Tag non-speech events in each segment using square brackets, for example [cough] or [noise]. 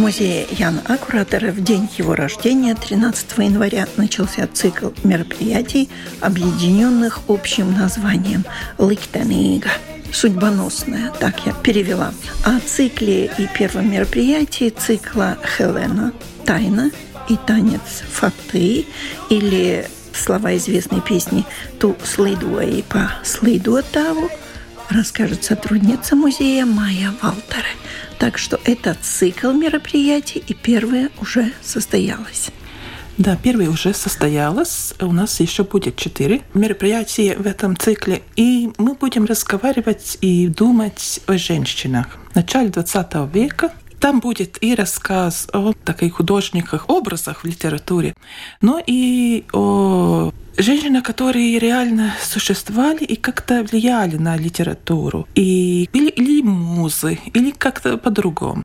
Музее Яна Акуратора в день его рождения, 13 января, начался цикл мероприятий, объединенных общим названием «Ликтанига» судьбоносная, так я перевела. О цикле и первом мероприятии цикла «Хелена. Тайна» и «Танец Фаты» или слова известной песни «Ту следуй по следуотаву» расскажет сотрудница музея Майя Валтере. Так что это цикл мероприятий, и первое уже состоялось. Да, первое уже состоялось. У нас еще будет четыре мероприятия в этом цикле. И мы будем разговаривать и думать о женщинах. В начале 20 века там будет и рассказ о таких художниках, образах в литературе, но и о женщинах, которые реально существовали и как-то влияли на литературу. И, или, или музы, или как-то по-другому.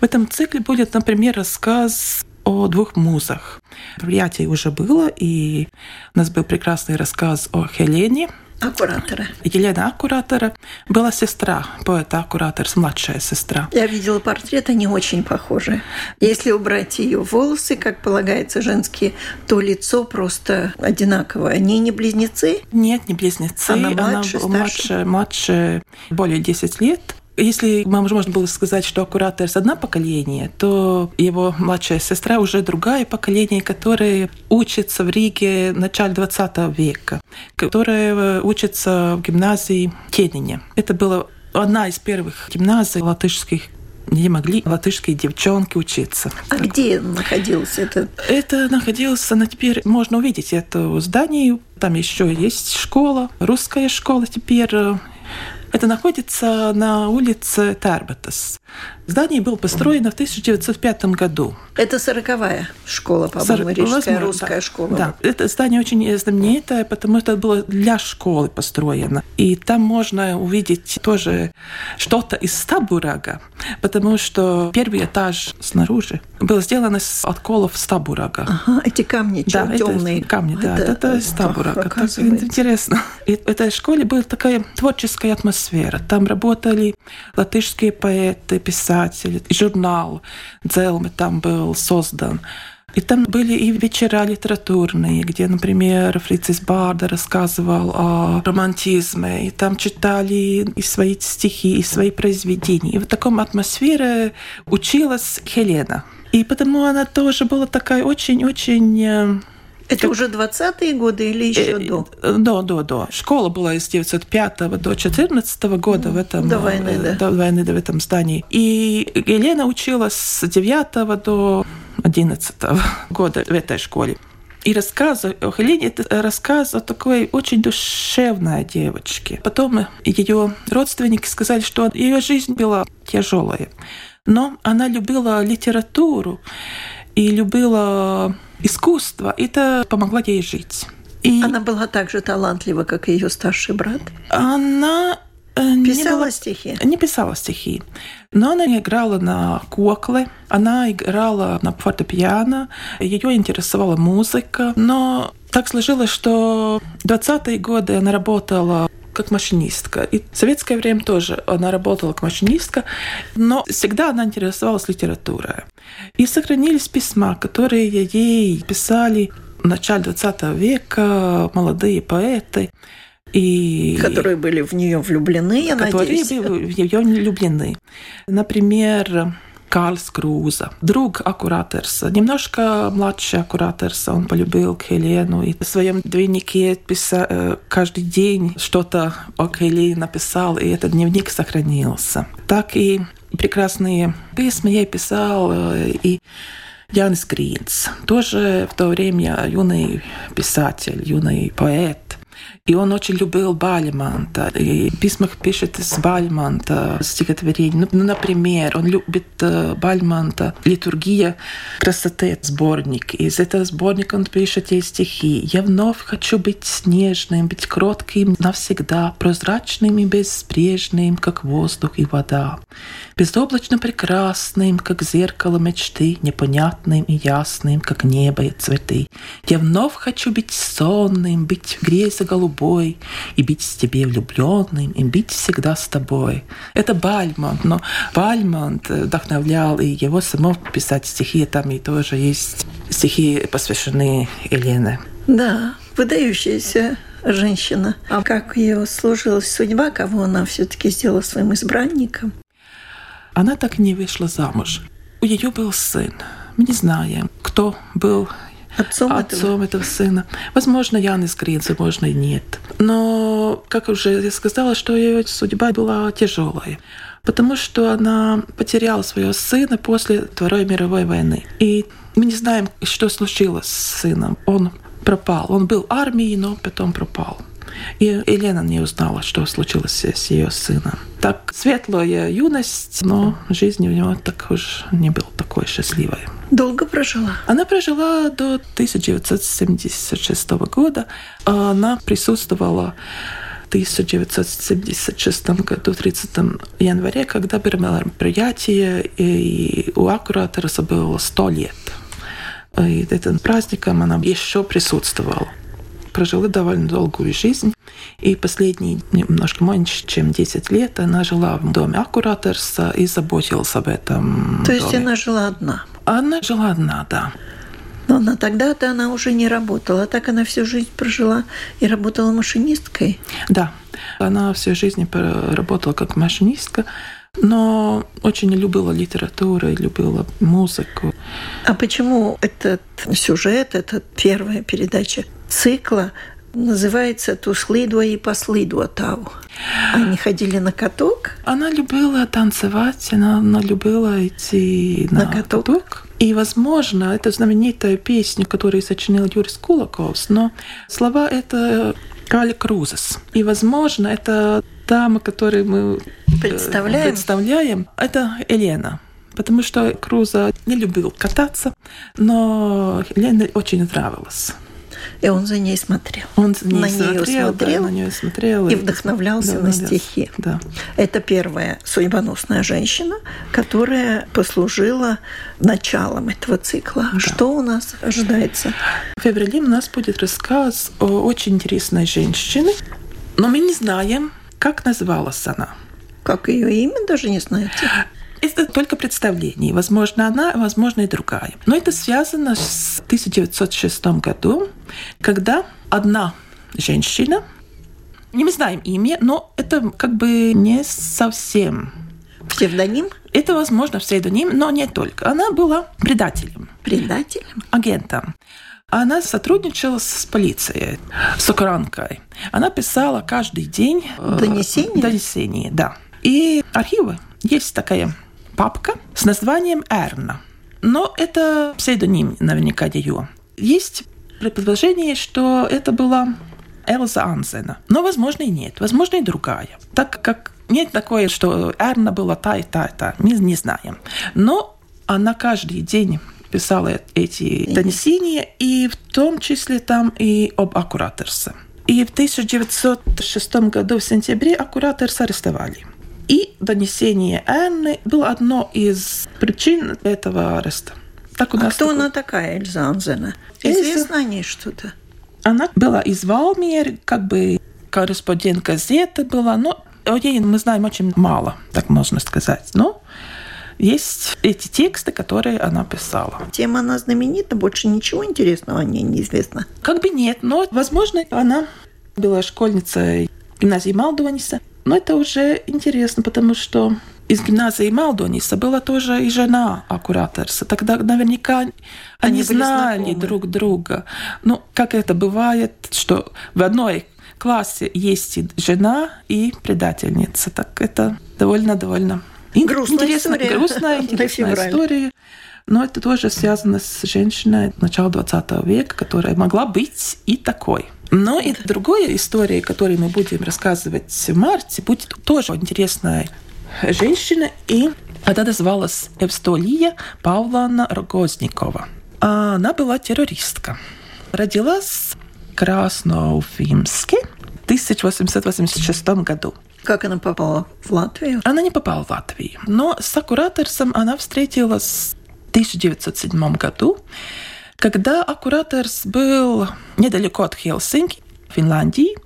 В этом цикле будет, например, рассказ о двух музах. Мероприятие уже было, и у нас был прекрасный рассказ о Хелене, Аккуратора. Елена Аккуратора была сестра поэта Аккуратор, младшая сестра. Я видела портрет, они очень похожи. Если убрать ее волосы, как полагается женские, то лицо просто одинаковое. Они не близнецы? Нет, не близнецы. Она младше, Она младше, младше более 10 лет. Если можно было сказать, что куратор с одно поколение, то его младшая сестра уже другое поколение, которое учится в Риге в начале 20 века, которое учится в гимназии Тенине. Это было одна из первых гимназий латышских где могли латышские девчонки учиться. А так. где находился это? Это находилось, на теперь можно увидеть это здание. Там еще есть школа, русская школа теперь это находится на улице Тарбатас. Здание было построено в 1905 году. Это сороковая школа, по-моему, рижская русская да, школа. Да, это здание очень знаменитое, потому что это было для школы построено. И там можно увидеть тоже что-то из Стабурага, потому что первый этаж снаружи был сделан из отколов Стабурага. Ага, эти камни да, темные. Это камни, да, это, это из Стабурага. Так интересно. И в этой школе была такая творческая атмосфера. Там работали латышские поэты, писатели, журнал «Дзелмы» там был создан. И там были и вечера литературные, где, например, Фрицис Барда рассказывал о романтизме, и там читали и свои стихи, и свои произведения. И в таком атмосфере училась Хелена. И потому она тоже была такая очень-очень э, это как... уже 20-е годы или еще э, до? До, до, до. Школа была с 905 до 14 года в этом, до войны, э, да. до войны в этом здании. И Елена училась с 9 до 11 года в этой школе. И рассказ о Хелене – это рассказ о такой очень душевной девочке. Потом ее родственники сказали, что ее жизнь была тяжелая. Но она любила литературу и любила искусство. Это помогло ей жить. И она была так же талантлива, как и ее старший брат. Она э, писала не была, стихи. Не писала стихи, но она играла на кокле, она играла на фортепиано, ее интересовала музыка, но так сложилось, что в 20-е годы она работала как машинистка. И в советское время тоже она работала как машинистка, но всегда она интересовалась литературой. И сохранились письма, которые ей писали в начале 20 века молодые поэты. И которые были в нее влюблены, я которые надеюсь. были в нее влюблены. Например, Карлс Круза, друг Аккуратерса, немножко младший Аккуратерса. Он полюбил Хелену и в своем дневнике писал, каждый день что-то о Хелене написал, и этот дневник сохранился. Так и прекрасные письма я писал, и Янис Гринс, тоже в то время юный писатель, юный поэт. И он очень любил Бальмонта. И в письмах пишет из Бальмонта стихотворение. Ну, например, он любит э, Бальмонта «Литургия красоты» сборник. Из этого сборника он пишет эти стихи. «Я вновь хочу быть снежным, быть кротким навсегда, прозрачным и безбрежным, как воздух и вода, безоблачно прекрасным, как зеркало мечты, непонятным и ясным, как небо и цветы. Я вновь хочу быть сонным, быть в грезе голубой, и быть с тебе влюбленным, и быть всегда с тобой. Это Бальмонт, но Бальмонт вдохновлял и его самого писать стихи, там и тоже есть стихи, посвященные Елене. Да, выдающаяся женщина. А как ее сложилась судьба, кого она все-таки сделала своим избранником? Она так и не вышла замуж. У нее был сын. Мы не знаем, кто был Отцом, отцом этого? этого сына. Возможно, Янис Гринс, возможно, нет. Но, как уже я сказала, что ее судьба была тяжелая потому что она потеряла своего сына после Второй мировой войны. И мы не знаем, что случилось с сыном. Он пропал. Он был в армии, но потом пропал. И Елена не узнала, что случилось с ее сыном. Так светлая юность, но жизнь у него так уж не была такой счастливой. Долго прожила? Она прожила до 1976 года. Она присутствовала в 1976 году, 30 января, когда было мероприятие, и у Аккуратора было 100 лет. И этим праздником она еще присутствовала прожила довольно долгую жизнь. И последние немножко меньше, чем 10 лет она жила в доме Аккураторса и заботилась об этом. То есть она жила одна? Она жила одна, да. Но на тогда-то она уже не работала, а так она всю жизнь прожила и работала машинисткой. Да, она всю жизнь работала как машинистка, но очень любила литературу и любила музыку. А почему этот сюжет, эта первая передача цикла называется «Туслидва и послидва Тау». Они ходили на каток? Она любила танцевать, она, она любила идти на, на каток. каток. И, возможно, это знаменитая песня, которую сочинил Юрис Кулаковс, но слова это Кали Крузес. И, возможно, это дама, которую мы э, представляем, представляем это Елена потому что Круза не любил кататься, но Елене очень нравилось. И он за ней смотрел. Он за ней на смотрел, нее смотрел, да, на нее смотрел и, и вдохновлялся да, на стихи. Да. Это первая судьбоносная женщина, которая послужила началом этого цикла. Да. Что у нас ожидается? В феврале у нас будет рассказ о очень интересной женщине, но мы не знаем, как называлась она. Как ее имя даже не знаете? Это только представление. Возможно, она, возможно, и другая. Но это связано с 1906 годом, когда одна женщина, не мы знаем имя, но это как бы не совсем Псевдоним? Это, возможно, псевдоним, но не только. Она была предателем. Предателем? Агентом. Она сотрудничала с полицией, с охранкой. Она писала каждый день... Э, донесения? Донесения, да. И архивы. Есть такая папка с названием Эрна. Но это псевдоним наверняка ее. Есть предположение, что это была Элза Анзена. Но, возможно, и нет. Возможно, и другая. Так как нет такое, что Эрна была та и та и та. Мы не знаем. Но она каждый день писала эти донесения, и в том числе там и об Аккураторсе. И в 1906 году в сентябре Аккураторс арестовали. И донесение Анны было одно из причин этого ареста. Так у а кто такой... она такая, Эльза Анзена? Известно о ней что-то? Она была из Валмиер, как бы корреспондент газеты была, но о ней мы знаем очень мало, так можно сказать. Но есть эти тексты, которые она писала. Тема она знаменита, больше ничего интересного о ней неизвестно. Как бы нет, но, возможно, она была школьницей гимназии Малдуаниса, но это уже интересно, потому что из гимназии Малдониса была тоже и жена аккураторса. Тогда наверняка они, они знали знакомы. друг друга. Ну, как это бывает, что в одной классе есть и жена, и предательница. Так это довольно-довольно грустная интересная, история. грустная, [laughs] интересная история. Но это тоже связано с женщиной начала 20 века, которая могла быть и такой. Но и другая история, которую мы будем рассказывать в марте, будет тоже интересная женщина, и она называлась Евстолия Павловна Рогозникова. Она была террористка. Родилась в Красноуфимске в 1886 году. Как она попала в Латвию? Она не попала в Латвию. Но с Аккураторсом она встретилась в 1907 году, когда Аккураторс был недалеко от Хельсинки, Финляндии,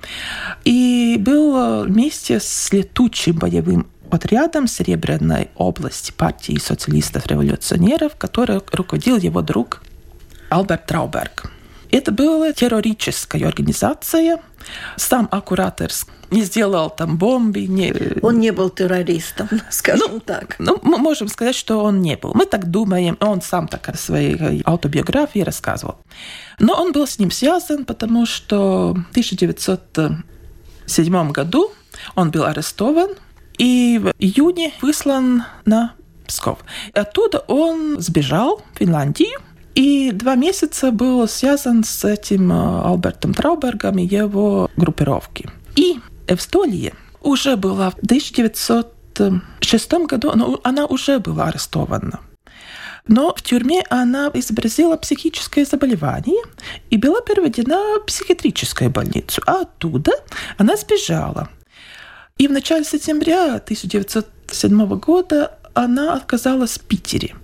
и был вместе с летучим боевым отрядом Серебряной области партии социалистов-революционеров, который руководил его друг Альберт Трауберг. Это была террористическая организация. Сам аккуратор не сделал там бомбы. Не... Он не был террористом, [laughs] скажем ну, так. Ну, мы можем сказать, что он не был. Мы так думаем. Он сам так в своей автобиографии рассказывал. Но он был с ним связан, потому что в 1907 году он был арестован и в июне выслан на Псков. Оттуда он сбежал в Финляндию, и два месяца был связан с этим э, Альбертом Траубергом и его группировки. И Эвстолия уже была в 1906 году, но она уже была арестована. Но в тюрьме она изобразила психическое заболевание и была переведена в психиатрическую больницу. А оттуда она сбежала. И в начале сентября 1907 года она оказалась в Питере.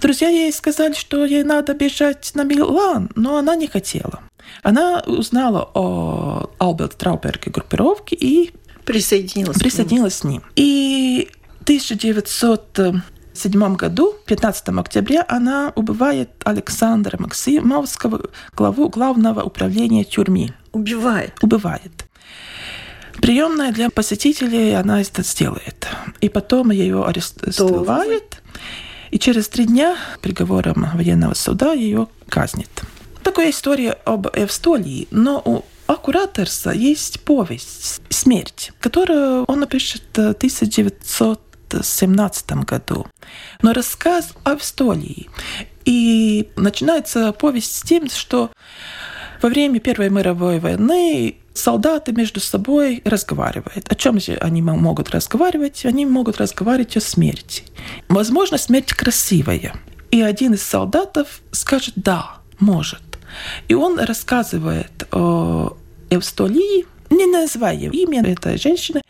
Друзья ей сказали, что ей надо бежать на Милан, но она не хотела. Она узнала о Алберт Трауберге группировке и присоединилась, присоединилась к ним. И в 1907 году, 15 октября, она убивает Александра Максимовского, главу главного управления тюрьмы. Убивает? Убивает. Приемная для посетителей она это сделает. И потом ее арестуют. И через три дня приговором военного суда ее казнит. Такая история об Эвстолии, но у Аккураторса есть повесть «Смерть», которую он напишет в 1917 году. Но рассказ о Эвстолии. И начинается повесть с тем, что во время Первой мировой войны солдаты между собой разговаривают. О чем же они могут разговаривать? Они могут разговаривать о смерти. Возможно, смерть красивая. И один из солдатов скажет «да, может». И он рассказывает о Евстолии, не называя имя этой женщины,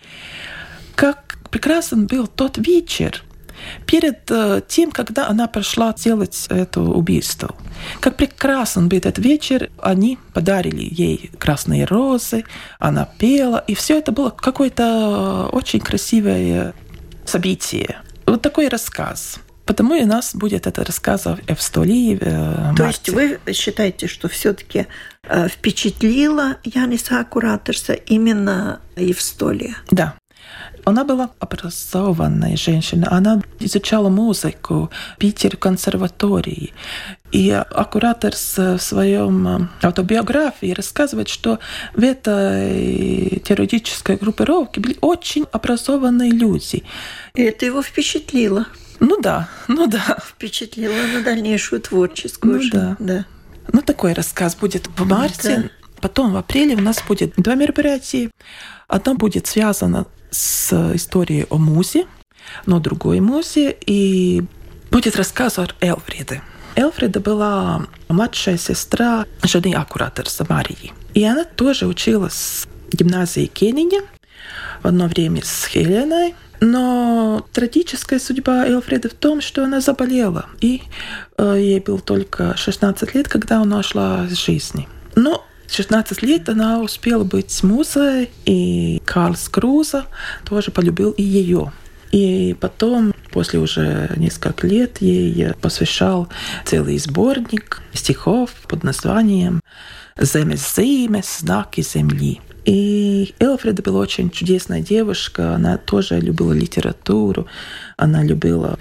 как прекрасен был тот вечер, перед э, тем, когда она пошла делать это убийство. Как прекрасен был этот вечер, они подарили ей красные розы, она пела, и все это было какое-то очень красивое событие. Вот такой рассказ. Потому и у нас будет этот рассказ о Эвстолии в То есть вы считаете, что все-таки э, впечатлила Яниса Кураторса именно Евстолия? Да. Она была образованная женщина, она изучала музыку, Питер консерватории. И аккуратор в своем автобиографии рассказывает, что в этой террористической группировке были очень образованные люди. И это его впечатлило. Ну да, ну да. Впечатлило на дальнейшую творческую. Ну жизнь. да. да. Ну такой рассказ будет в марте. Да. Потом в апреле у нас будет два мероприятия. Одно будет связано с историей о Музе, но другой Музе, и будет рассказ о Элфриде. Элфрида была младшая сестра жены Аккураторса Марии. И она тоже училась в гимназии Кенине в одно время с Хеленой. Но трагическая судьба Элфриды в том, что она заболела, и э, ей было только 16 лет, когда она ушла из жизни. Но 16 лет она успела быть музой, и Карл Скруза тоже полюбил и ее. И потом, после уже нескольких лет, ей посвящал целый сборник стихов под названием «Земес зимес, знаки земли». И Элфреда была очень чудесная девушка, она тоже любила литературу, она любила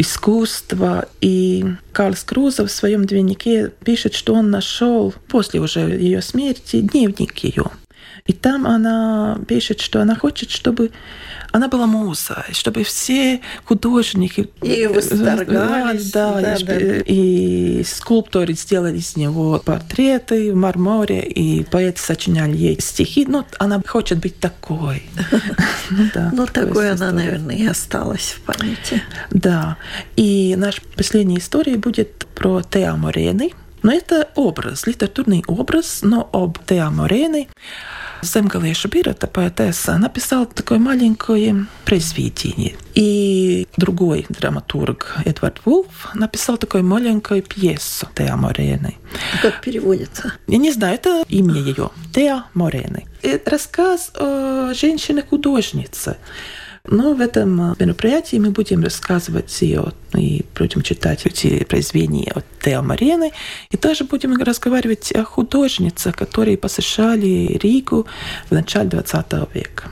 искусство. И Карлс Круза в своем дневнике пишет, что он нашел после уже ее смерти дневник ее. И там она пишет, что она хочет, чтобы она была муза, чтобы все художники и восторгались, да, да, и, да. и скульпторы сделали из него портреты в марморе, и поэты сочиняли ей стихи. Ну, она хочет быть такой. [laughs] Да, ну такой она, наверное, и осталась в памяти. Да. И наша последняя история будет про Теа Морены. Но это образ, литературный образ, но об Теа Морены. Земгалieša Бирота, поэтесса, написала такое маленькое произведение. И другой драматург Эдвард Вулф написал такую маленькую пьесу Теа Морены. Как переводится? Я не знаю, это имя ее. Теа Морены. Рассказ о женщине-художнице. Но в этом мероприятии мы будем рассказывать ее и будем читать эти произведения от Тео Марены. И тоже будем разговаривать о художницах, которые посещали Ригу в начале 20 века.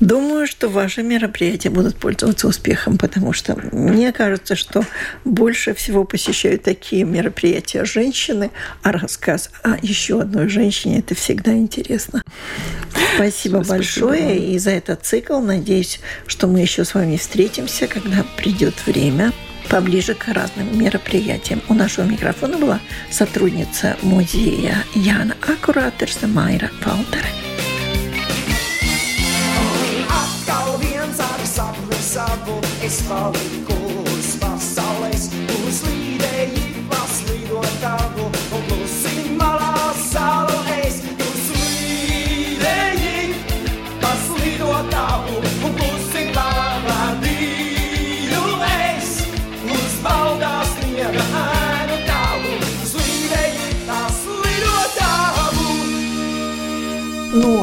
Думаю, что ваши мероприятия будут пользоваться успехом, потому что мне кажется, что больше всего посещают такие мероприятия женщины, а рассказ о еще одной женщине – это всегда интересно. Спасибо, Спасибо большое вам. и за этот цикл. Надеюсь, что мы еще с вами встретимся, когда придет время поближе к разным мероприятиям. У нашего микрофона была сотрудница музея Яна Аккуратерса Майра Валтере. sabor, es cool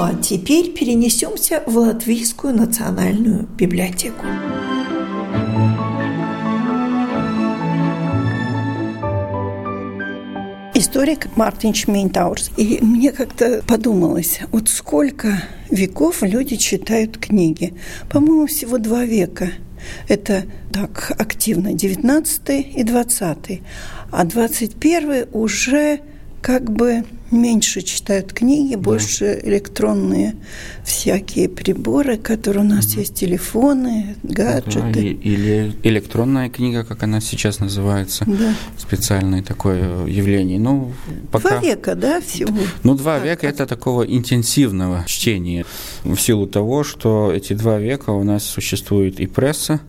А теперь перенесемся в Латвийскую национальную библиотеку. историк Мартин Шмейнтаурс. И мне как-то подумалось, вот сколько веков люди читают книги. По-моему, всего два века. Это так активно 19 и 20. А 21 уже как бы меньше читают книги, да. больше электронные всякие приборы, которые у нас угу. есть, телефоны, гаджеты. Да, или электронная книга, как она сейчас называется, да. специальное такое явление. Ну, пока... Два века, да, всего? Ну, два так, века – это такого интенсивного чтения, в силу того, что эти два века у нас существует и пресса,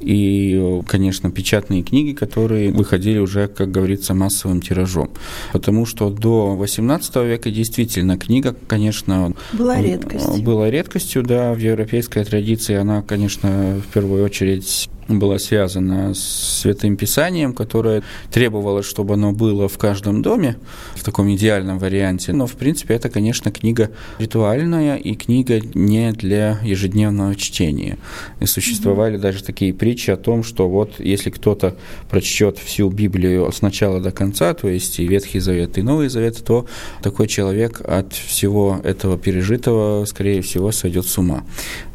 и, конечно, печатные книги, которые выходили уже, как говорится, массовым тиражом. Потому что до 18 века действительно книга, конечно, была редкостью. Была редкостью, да, в европейской традиции она, конечно, в первую очередь была связана с Святым Писанием, которое требовало, чтобы оно было в каждом доме в таком идеальном варианте. Но, в принципе, это, конечно, книга ритуальная и книга не для ежедневного чтения. И существовали mm-hmm. даже такие притчи о том, что вот если кто-то прочтет всю Библию с начала до конца, то есть и Ветхий Завет, и Новый Завет, то такой человек от всего этого пережитого, скорее всего, сойдет с ума.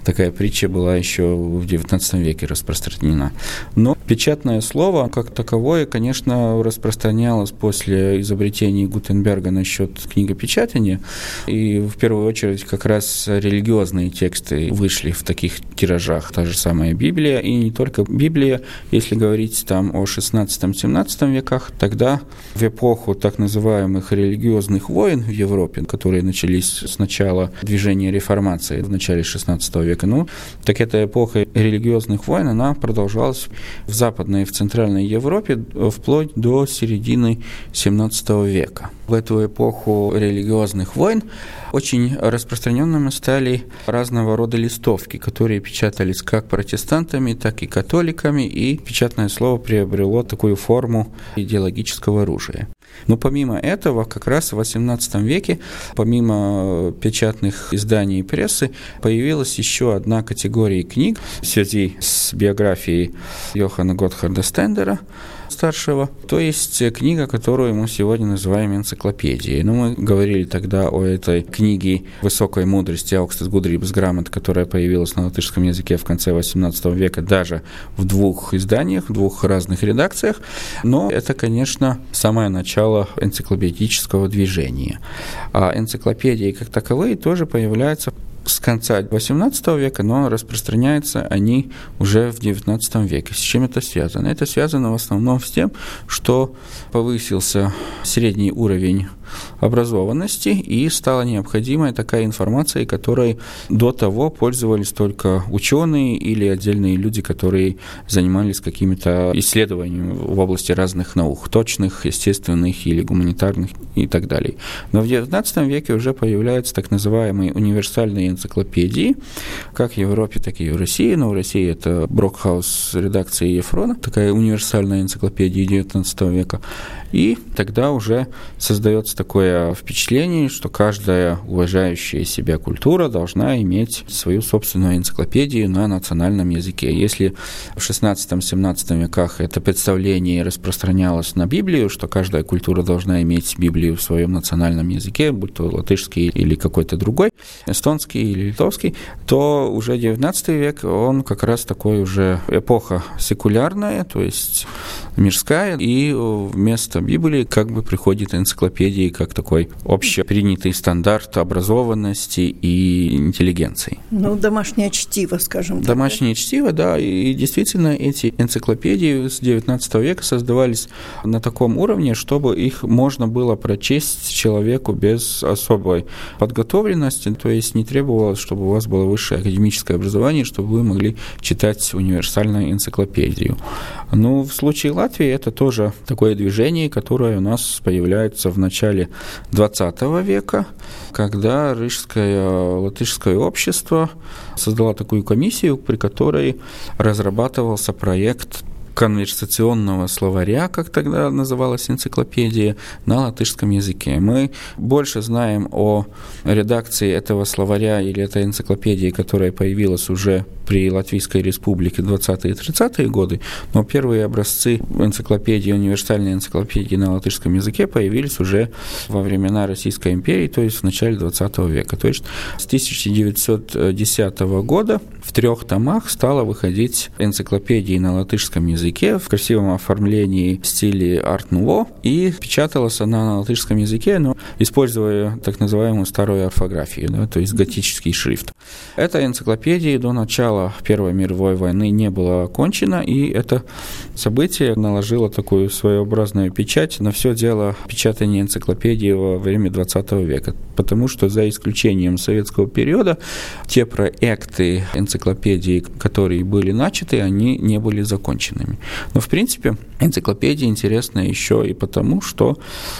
Такая притча была еще в XIX веке распространена. Но печатное слово, как таковое, конечно, распространялось после изобретения Гутенберга насчет книгопечатания. И в первую очередь как раз религиозные тексты вышли в таких тиражах. Та же самая Библия, и не только Библия, если говорить там о 16-17 веках, тогда в эпоху так называемых религиозных войн в Европе, которые начались с начала движения реформации в начале 16 века, века. Ну, так эта эпоха религиозных войн, она продолжалась в Западной и в Центральной Европе вплоть до середины 17 века. В эту эпоху религиозных войн очень распространенными стали разного рода листовки, которые печатались как протестантами, так и католиками, и печатное слово приобрело такую форму идеологического оружия. Но помимо этого, как раз в XVIII веке, помимо печатных изданий и прессы, появилась еще одна категория книг в связи с биографией Йохана Готхарда Стендера, старшего, то есть книга, которую мы сегодня называем энциклопедией. Ну, мы говорили тогда о этой книге высокой мудрости Аукстес Гудрибс Грамот, которая появилась на латышском языке в конце XVIII века даже в двух изданиях, в двух разных редакциях. Но это, конечно, самое начало энциклопедического движения. А энциклопедии как таковые тоже появляются с конца XVIII века, но распространяются они уже в XIX веке. С чем это связано? Это связано в основном с тем, что повысился средний уровень образованности, и стала необходимая такая информация, которой до того пользовались только ученые или отдельные люди, которые занимались какими-то исследованиями в области разных наук, точных, естественных или гуманитарных и так далее. Но в XIX веке уже появляются так называемые универсальные энциклопедии, как в Европе, так и в России. Но в России это Брокхаус редакции Ефрона, такая универсальная энциклопедия XIX века. И тогда уже создается такое впечатление, что каждая уважающая себя культура должна иметь свою собственную энциклопедию на национальном языке. Если в 16-17 веках это представление распространялось на Библию, что каждая культура должна иметь Библию в своем национальном языке, будь то латышский или какой-то другой, эстонский или литовский, то уже 19 век, он как раз такой уже эпоха секулярная, то есть мирская, и вместо Библии как бы приходит энциклопедии как такой общепринятый стандарт образованности и интеллигенции. Ну, домашнее чтиво, скажем так. Домашнее чтиво, да, и действительно эти энциклопедии с XIX века создавались на таком уровне, чтобы их можно было прочесть человеку без особой подготовленности, то есть не требовалось, чтобы у вас было высшее академическое образование, чтобы вы могли читать универсальную энциклопедию. Ну, в случае Латвии это тоже такое движение, которое у нас появляется в начале XX века, когда Рижское латышское общество создало такую комиссию, при которой разрабатывался проект конверсационного словаря, как тогда называлась энциклопедия, на латышском языке. Мы больше знаем о редакции этого словаря или этой энциклопедии, которая появилась уже при Латвийской республике 20-е и 30-е годы, но первые образцы энциклопедии, универсальной энциклопедии на латышском языке появились уже во времена Российской империи, то есть в начале 20 века. То есть с 1910 года в трех томах стала выходить энциклопедия на латышском языке в красивом оформлении в стиле арт-нуво, и печаталась она на латышском языке, но используя так называемую старую орфографию, да, то есть готический шрифт. Эта энциклопедия до начала Первой мировой войны не было окончено, и это событие наложило такую своеобразную печать на все дело печатания энциклопедии во время 20 века. Потому что за исключением советского периода те проекты энциклопедии, которые были начаты, они не были законченными. Но, в принципе, энциклопедия интересна еще и потому, что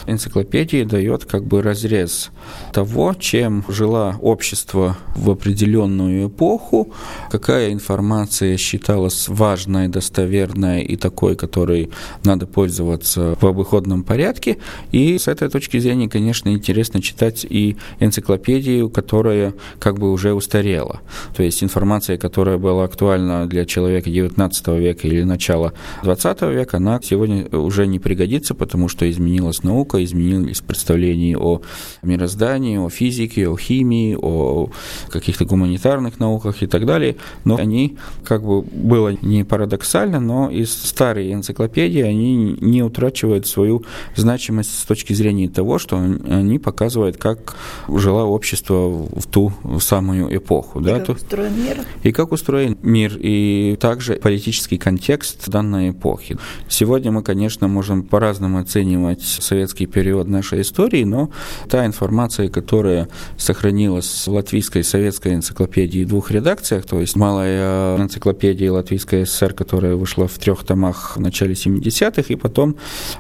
энциклопедия дает как бы разрез того, чем жила общество в определенную эпоху, как какая информация считалась важной, достоверной и такой, которой надо пользоваться в обыходном порядке. И с этой точки зрения, конечно, интересно читать и энциклопедию, которая как бы уже устарела. То есть информация, которая была актуальна для человека XIX века или начала XX века, она сегодня уже не пригодится, потому что изменилась наука, изменились представления о мироздании, о физике, о химии, о каких-то гуманитарных науках и так далее но они, как бы было не парадоксально, но из старой энциклопедии они не утрачивают свою значимость с точки зрения того, что они показывают, как жило общество в ту самую эпоху. И да, как то, устроен мир. И как устроен мир, и также политический контекст данной эпохи. Сегодня мы, конечно, можем по-разному оценивать советский период нашей истории, но та информация, которая сохранилась в латвийской и советской энциклопедии в двух редакциях, то есть малая энциклопедия Латвийской ССР, которая вышла в трех томах в начале 70-х, и потом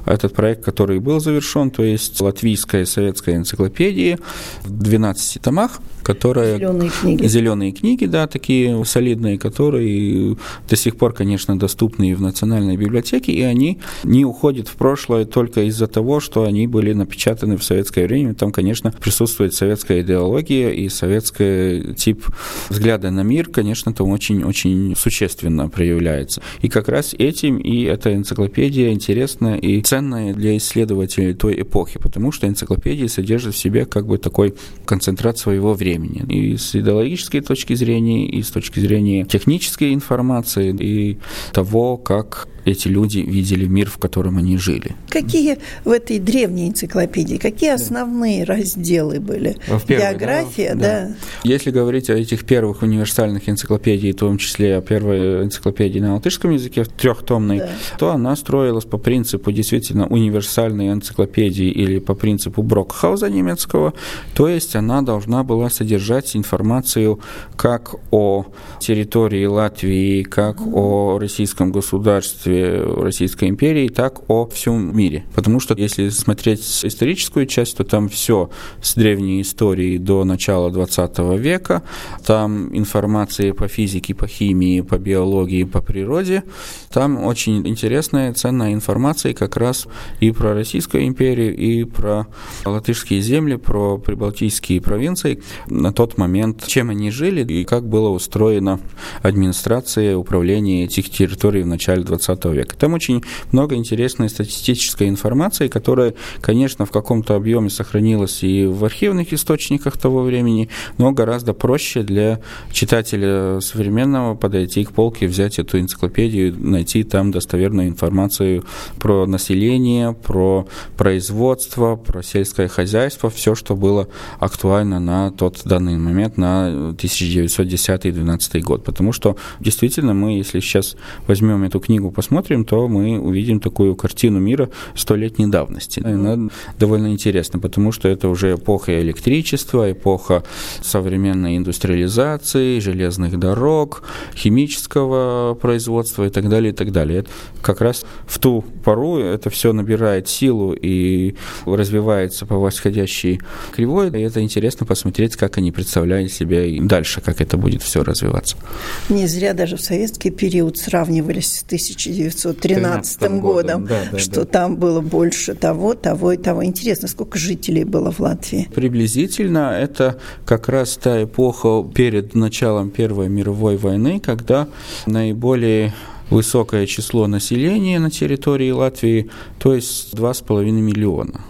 этот проект, который был завершен, то есть Латвийская советская энциклопедия в 12 томах, которая... Зеленые книги. Зеленые книги, да, такие солидные, которые до сих пор, конечно, доступны и в Национальной библиотеке, и они не уходят в прошлое только из-за того, что они были напечатаны в советское время. Там, конечно, присутствует советская идеология и советская тип взгляда на мир, конечно, там очень-очень существенно проявляется. И как раз этим и эта энциклопедия интересна и ценная для исследователей той эпохи, потому что энциклопедия содержит в себе как бы такой концентрат своего времени. И с идеологической точки зрения, и с точки зрения технической информации, и того, как эти люди видели мир, в котором они жили. Какие в этой древней энциклопедии, какие основные разделы были? В первой, География, да, да. да. Если говорить о этих первых универсальных энциклопедий, в том числе о первой энциклопедии на латышском языке, трехтомной, да. то она строилась по принципу действительно универсальной энциклопедии или по принципу Брокхауза немецкого, то есть она должна была содержать информацию как о территории Латвии, как mm-hmm. о российском государстве, Российской империи, так о всем мире. Потому что если смотреть историческую часть, то там все с древней истории до начала 20 века. Там информация по физике, по химии, по биологии, по природе. Там очень интересная, ценная информация как раз и про Российскую империю, и про латышские земли, про прибалтийские провинции на тот момент, чем они жили и как была устроена администрация, управление этих территорий в начале 20 века. Там очень много интересной статистической информации, которая, конечно, в каком-то объеме сохранилась и в архивных источниках того времени, но гораздо проще для читателя современного подойти к полке, взять эту энциклопедию, найти там достоверную информацию про население, про производство, про сельское хозяйство, все, что было актуально на тот данный момент, на 1910-2012 год. Потому что действительно мы, если сейчас возьмем эту книгу, посмотрим, посмотрим, то мы увидим такую картину мира столетней давности. Она довольно интересна, потому что это уже эпоха электричества, эпоха современной индустриализации, железных дорог, химического производства и так далее, и так далее. Это как раз в ту пору это все набирает силу и развивается по восходящей кривой, и это интересно посмотреть, как они представляют себя и дальше, как это будет все развиваться. Не зря даже в советский период сравнивались с 1900 1913 годом, годом да, да, что да. там было больше того, того и того. Интересно, сколько жителей было в Латвии? Приблизительно это как раз та эпоха перед началом Первой мировой войны, когда наиболее высокое число населения на территории Латвии, то есть 2,5 миллиона.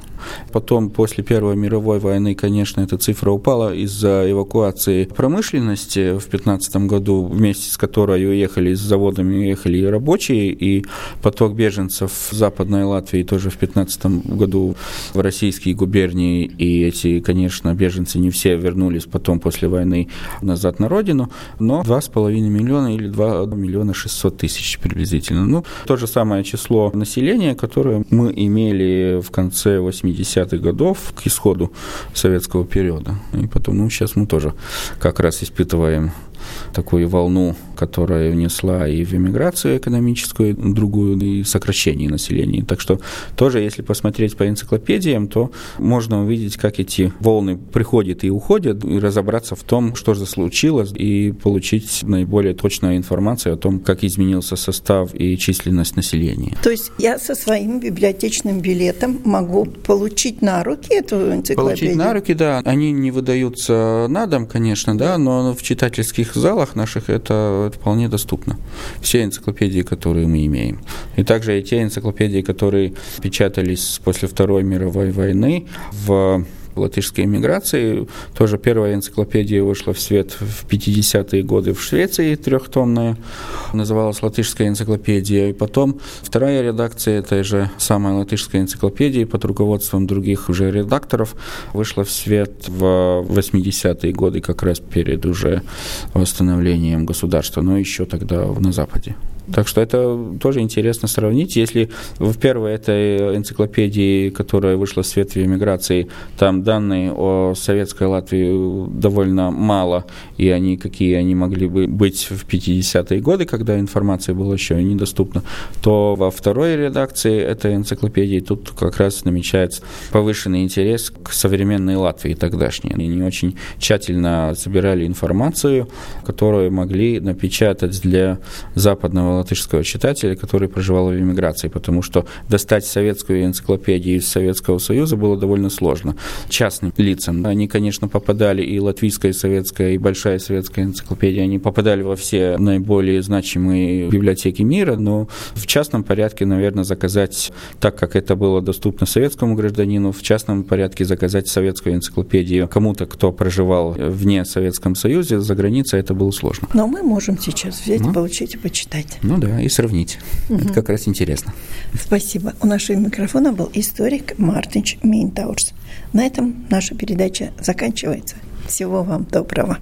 Потом, после Первой мировой войны, конечно, эта цифра упала из-за эвакуации промышленности в 2015 году, вместе с которой уехали с заводами, уехали и рабочие, и поток беженцев в Западной Латвии тоже в 2015 году в российские губернии, и эти, конечно, беженцы не все вернулись потом после войны назад на родину, но 2,5 миллиона или 2 миллиона 600 тысяч приблизительно. Ну, то же самое число населения, которое мы имели в конце 80 70-х годов к исходу советского периода. И потом, ну, сейчас мы тоже как раз испытываем такую волну, которая внесла и в эмиграцию экономическую, другую, и сокращение населения. Так что тоже, если посмотреть по энциклопедиям, то можно увидеть, как эти волны приходят и уходят, и разобраться в том, что же случилось, и получить наиболее точную информацию о том, как изменился состав и численность населения. То есть я со своим библиотечным билетом могу получить на руки эту энциклопедию? Получить на руки, да. Они не выдаются на дом, конечно, да, но в читательских залах наших это, вполне доступно. Все энциклопедии, которые мы имеем. И также и те энциклопедии, которые печатались после Второй мировой войны в латышской эмиграции. Тоже первая энциклопедия вышла в свет в 50-е годы в Швеции, трехтомная, называлась «Латышская энциклопедия». И потом вторая редакция этой же самой латышской энциклопедии под руководством других уже редакторов вышла в свет в 80-е годы, как раз перед уже восстановлением государства, но еще тогда на Западе. Так что это тоже интересно сравнить. Если в первой этой энциклопедии, которая вышла в свет в эмиграции, там данные о советской Латвии довольно мало, и они какие они могли бы быть в 50-е годы, когда информация была еще недоступна, то во второй редакции этой энциклопедии тут как раз намечается повышенный интерес к современной Латвии тогдашней. Они очень тщательно собирали информацию, которую могли напечатать для западного латышского читателя, который проживал в эмиграции, потому что достать советскую энциклопедию из Советского Союза было довольно сложно. Частным лицам. Они, конечно, попадали и латвийская, и советская, и большая советская энциклопедия, они попадали во все наиболее значимые библиотеки мира, но в частном порядке, наверное, заказать, так как это было доступно советскому гражданину, в частном порядке заказать советскую энциклопедию кому-то, кто проживал вне Советском Союзе, за границей это было сложно. Но мы можем сейчас взять, ну, получить и почитать. Ну да, и сравнить. Угу. Это как раз интересно. Спасибо. У нашего микрофона был историк Мартинч Минтаурс. На этом наша передача заканчивается. Всего вам доброго.